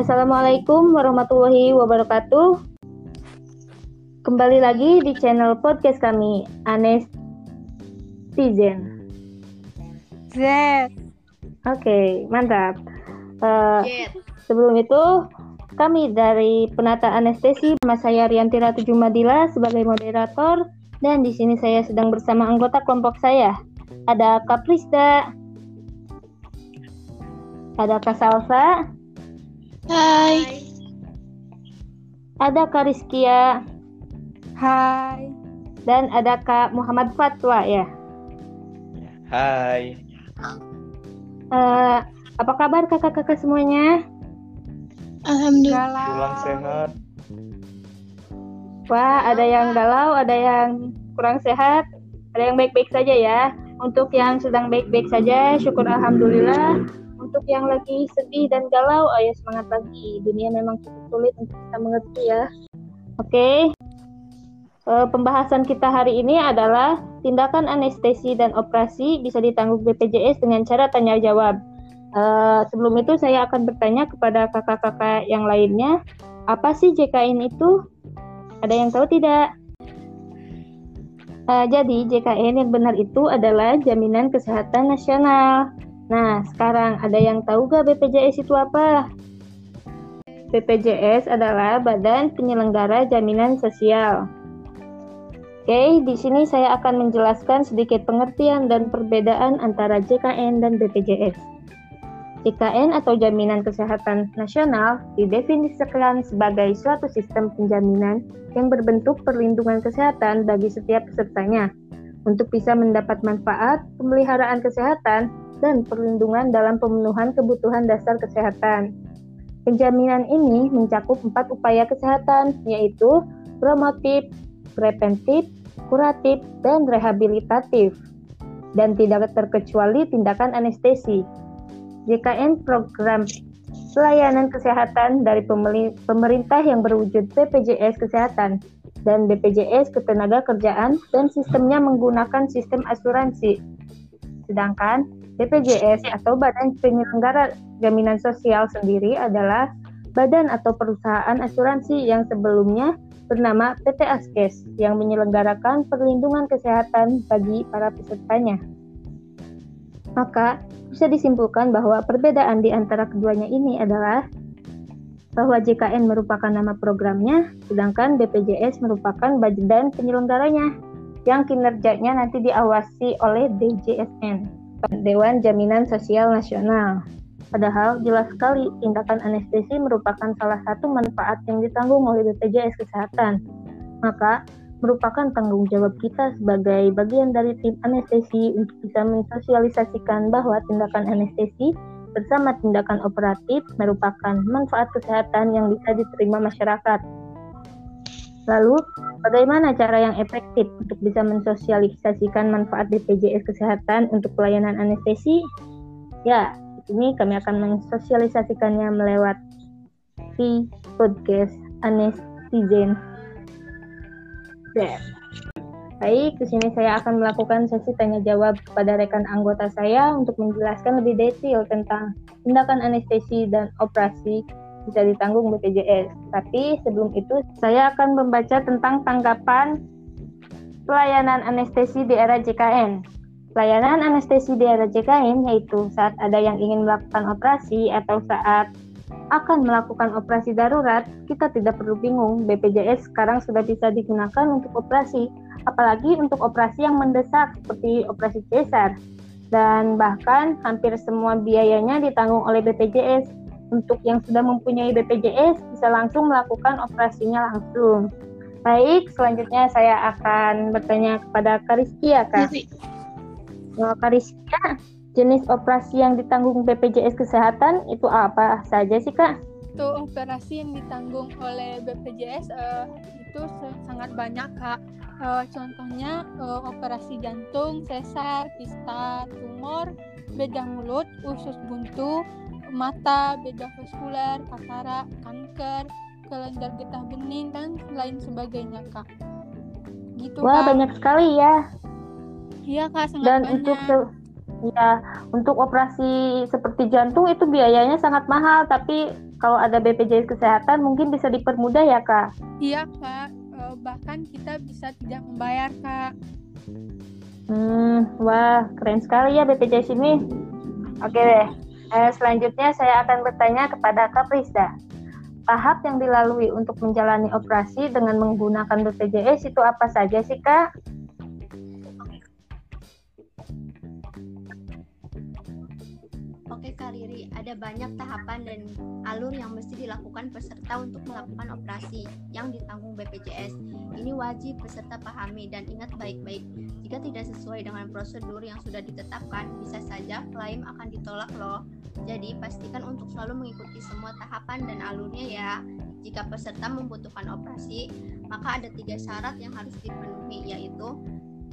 Assalamualaikum warahmatullahi wabarakatuh. Kembali lagi di channel podcast kami, Anes Tizen. Z. Oke, mantap. Uh, sebelum itu, kami dari Penata Anestesi, nama saya Rianti Ratu Jumadila sebagai moderator, dan di sini saya sedang bersama anggota kelompok saya. Ada Kak Prisda, ada Kak Salsa, Hai. ada Kak Rizkia, Hai. dan ada Kak Muhammad Fatwa ya. Hai. Eh, apa kabar kakak-kakak semuanya? Alhamdulillah. Pulang sehat. Wah, ada yang galau, ada yang kurang sehat, ada yang baik-baik saja ya. Untuk yang sedang baik-baik saja, syukur alhamdulillah. Untuk yang lagi sedih dan galau, ayo semangat lagi. Dunia memang cukup sulit untuk kita mengerti ya. Oke. Eh, pembahasan kita hari ini adalah tindakan anestesi dan operasi bisa ditanggung BPJS dengan cara tanya jawab. Eh, sebelum itu saya akan bertanya kepada kakak-kakak yang lainnya, apa sih JKN itu? Ada yang tahu tidak? Eh, jadi JKN yang benar itu adalah Jaminan Kesehatan Nasional. Nah, sekarang ada yang tahu gak BPJS itu apa? BPJS adalah Badan Penyelenggara Jaminan Sosial. Oke, di sini saya akan menjelaskan sedikit pengertian dan perbedaan antara JKN dan BPJS. JKN atau Jaminan Kesehatan Nasional didefinisikan sebagai suatu sistem penjaminan yang berbentuk perlindungan kesehatan bagi setiap pesertanya untuk bisa mendapat manfaat, pemeliharaan kesehatan, dan perlindungan dalam pemenuhan kebutuhan dasar kesehatan. Penjaminan ini mencakup empat upaya kesehatan, yaitu promotif, preventif, kuratif, dan rehabilitatif, dan tidak terkecuali tindakan anestesi. JKN program pelayanan kesehatan dari pemerintah yang berwujud BPJS Kesehatan dan BPJS Ketenaga Kerjaan dan sistemnya menggunakan sistem asuransi. Sedangkan BPJS atau Badan Penyelenggara Jaminan Sosial sendiri adalah badan atau perusahaan asuransi yang sebelumnya bernama PT Askes yang menyelenggarakan perlindungan kesehatan bagi para pesertanya. Maka, bisa disimpulkan bahwa perbedaan di antara keduanya ini adalah bahwa JKN merupakan nama programnya, sedangkan BPJS merupakan badan penyelenggaranya yang kinerjanya nanti diawasi oleh DJSN, Dewan Jaminan Sosial Nasional. Padahal jelas sekali tindakan anestesi merupakan salah satu manfaat yang ditanggung oleh BPJS Kesehatan. Maka, merupakan tanggung jawab kita sebagai bagian dari tim anestesi untuk bisa mensosialisasikan bahwa tindakan anestesi bersama tindakan operatif merupakan manfaat kesehatan yang bisa diterima masyarakat. Lalu, bagaimana cara yang efektif untuk bisa mensosialisasikan manfaat BPJS Kesehatan untuk pelayanan anestesi? Ya, di sini kami akan mensosialisasikannya melewat di podcast Baik, di sini saya akan melakukan sesi tanya jawab kepada rekan anggota saya untuk menjelaskan lebih detail tentang tindakan anestesi dan operasi bisa ditanggung BPJS. Tapi sebelum itu, saya akan membaca tentang tanggapan pelayanan anestesi di era JKN. Pelayanan anestesi di era JKN yaitu saat ada yang ingin melakukan operasi atau saat akan melakukan operasi darurat, kita tidak perlu bingung. BPJS sekarang sudah bisa digunakan untuk operasi, apalagi untuk operasi yang mendesak seperti operasi cesar. Dan bahkan hampir semua biayanya ditanggung oleh BPJS. Untuk yang sudah mempunyai BPJS bisa langsung melakukan operasinya langsung. Baik, selanjutnya saya akan bertanya kepada Kariskia, Kak. Kariskia, jenis operasi yang ditanggung BPJS Kesehatan itu apa saja sih kak? Itu operasi yang ditanggung oleh BPJS uh, itu sangat banyak kak. Uh, contohnya uh, operasi jantung, sesar, kista, tumor, bedah mulut, usus buntu, mata, bedah vaskular, katarak, kanker, kelenjar getah bening dan lain sebagainya kak. Gitu Wah kak. banyak sekali ya. Iya kak sangat dan banyak. untuk Ya, untuk operasi seperti jantung itu biayanya sangat mahal, tapi kalau ada BPJS Kesehatan mungkin bisa dipermudah ya Kak? Iya Kak, uh, bahkan kita bisa tidak membayar Kak. Hmm, wah keren sekali ya BPJS ini. Oke deh, eh, selanjutnya saya akan bertanya kepada Kak Prisda. Tahap yang dilalui untuk menjalani operasi dengan menggunakan BPJS itu apa saja sih Kak? Riri, ada banyak tahapan dan alur yang mesti dilakukan peserta untuk melakukan operasi yang ditanggung BPJS. Ini wajib peserta pahami dan ingat baik-baik. Jika tidak sesuai dengan prosedur yang sudah ditetapkan, bisa saja klaim akan ditolak loh. Jadi pastikan untuk selalu mengikuti semua tahapan dan alurnya ya. Jika peserta membutuhkan operasi, maka ada tiga syarat yang harus dipenuhi yaitu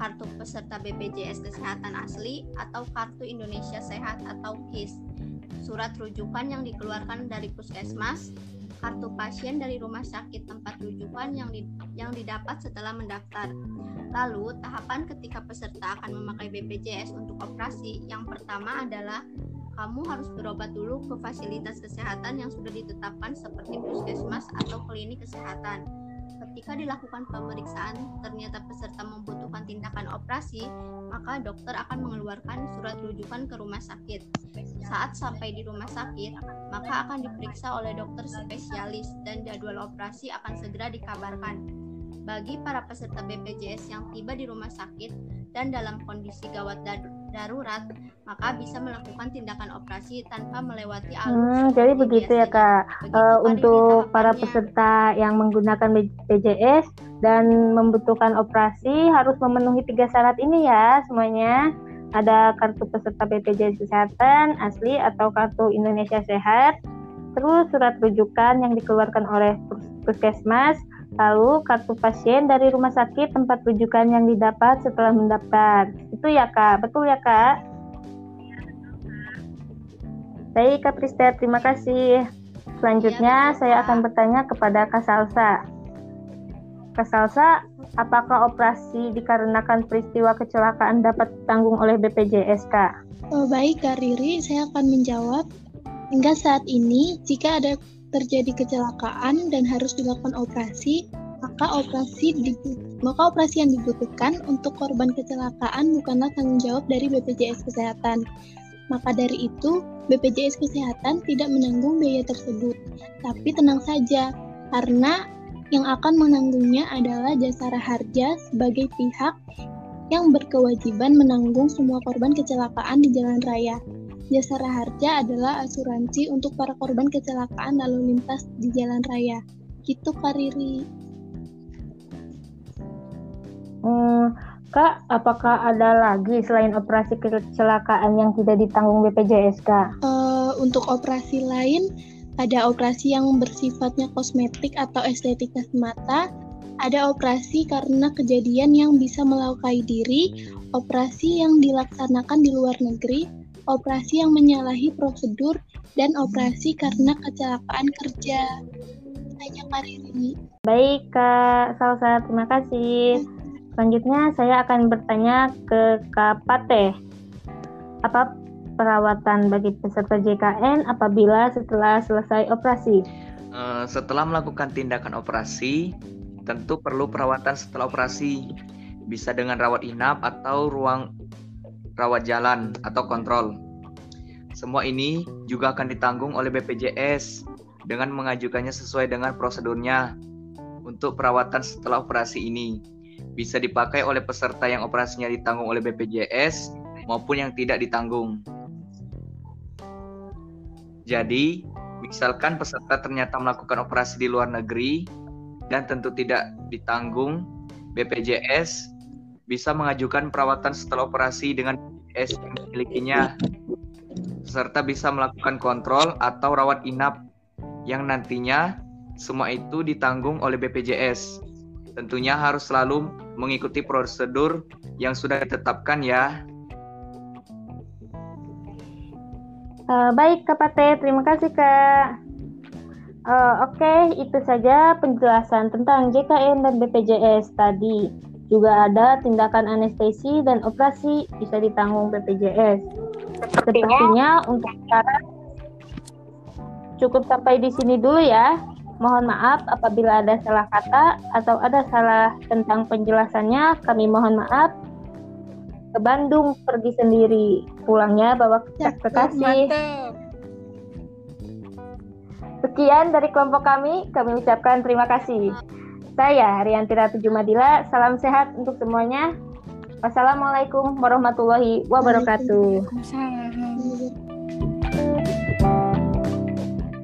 kartu peserta BPJS Kesehatan asli atau kartu Indonesia Sehat atau KIS, surat rujukan yang dikeluarkan dari puskesmas, kartu pasien dari rumah sakit tempat rujukan yang di, yang didapat setelah mendaftar. Lalu, tahapan ketika peserta akan memakai BPJS untuk operasi, yang pertama adalah kamu harus berobat dulu ke fasilitas kesehatan yang sudah ditetapkan seperti puskesmas atau klinik kesehatan. Ketika dilakukan pemeriksaan, ternyata peserta membutuhkan tindakan operasi, maka dokter akan mengeluarkan surat rujukan ke rumah sakit. Saat sampai di rumah sakit, maka akan diperiksa oleh dokter spesialis dan jadwal operasi akan segera dikabarkan. Bagi para peserta BPJS yang tiba di rumah sakit dan dalam kondisi gawat darurat, maka bisa melakukan tindakan operasi tanpa melewati alur. Hmm, jadi begitu ya kak. uh, untuk para peserta yang menggunakan BPJS dan membutuhkan operasi harus memenuhi tiga syarat ini ya semuanya. Ada kartu peserta BPJS Kesehatan asli atau kartu Indonesia Sehat, terus surat rujukan yang dikeluarkan oleh puskesmas, lalu kartu pasien dari rumah sakit tempat rujukan yang didapat setelah mendaftar. Itu ya kak, betul ya kak? Baik Kak Prista, terima kasih. Selanjutnya ya, saya akan bertanya kepada Kak Salsa. Kak Salsa, apakah operasi dikarenakan peristiwa kecelakaan dapat ditanggung oleh BPJS Kak? Oh, baik Kak Riri, saya akan menjawab. Hingga saat ini, jika ada terjadi kecelakaan dan harus dilakukan operasi, maka operasi maka operasi yang dibutuhkan untuk korban kecelakaan bukanlah tanggung jawab dari BPJS Kesehatan. Maka dari itu, BPJS Kesehatan tidak menanggung biaya tersebut. Tapi tenang saja, karena yang akan menanggungnya adalah jasara harja sebagai pihak yang berkewajiban menanggung semua korban kecelakaan di jalan raya. Jasara harja adalah asuransi untuk para korban kecelakaan lalu lintas di jalan raya. Gitu Kariri. Hmm, Kak, apakah ada lagi selain operasi kecelakaan yang tidak ditanggung BPJS, Kak? Uh, untuk operasi lain, ada operasi yang bersifatnya kosmetik atau estetika semata, ada operasi karena kejadian yang bisa melukai diri, operasi yang dilaksanakan di luar negeri, operasi yang menyalahi prosedur, dan operasi karena kecelakaan kerja. Hanya kali ini. Baik, Kak Salsa. Terima kasih. Selanjutnya saya akan bertanya ke Kak Pate. Apa perawatan bagi peserta JKN apabila setelah selesai operasi? Uh, setelah melakukan tindakan operasi, tentu perlu perawatan setelah operasi. Bisa dengan rawat inap atau ruang rawat jalan atau kontrol. Semua ini juga akan ditanggung oleh BPJS dengan mengajukannya sesuai dengan prosedurnya untuk perawatan setelah operasi ini bisa dipakai oleh peserta yang operasinya ditanggung oleh BPJS maupun yang tidak ditanggung. Jadi, misalkan peserta ternyata melakukan operasi di luar negeri dan tentu tidak ditanggung, BPJS bisa mengajukan perawatan setelah operasi dengan BPJS yang dimilikinya. Peserta bisa melakukan kontrol atau rawat inap yang nantinya semua itu ditanggung oleh BPJS. Tentunya harus selalu mengikuti prosedur yang sudah ditetapkan ya. Uh, baik Kak Pate, terima kasih Kak. Uh, Oke, okay, itu saja penjelasan tentang JKN dan BPJS tadi. Juga ada tindakan anestesi dan operasi bisa ditanggung BPJS. Sepertinya untuk sekarang cukup sampai di sini dulu ya. Mohon maaf apabila ada salah kata atau ada salah tentang penjelasannya. Kami mohon maaf. Ke Bandung pergi sendiri. Pulangnya bawa cek kekasih. Mantap. Sekian dari kelompok kami. Kami ucapkan terima kasih. Saya Rianti Ratu Jumadila. Salam sehat untuk semuanya. Wassalamualaikum warahmatullahi wabarakatuh. Waalaikumsalam.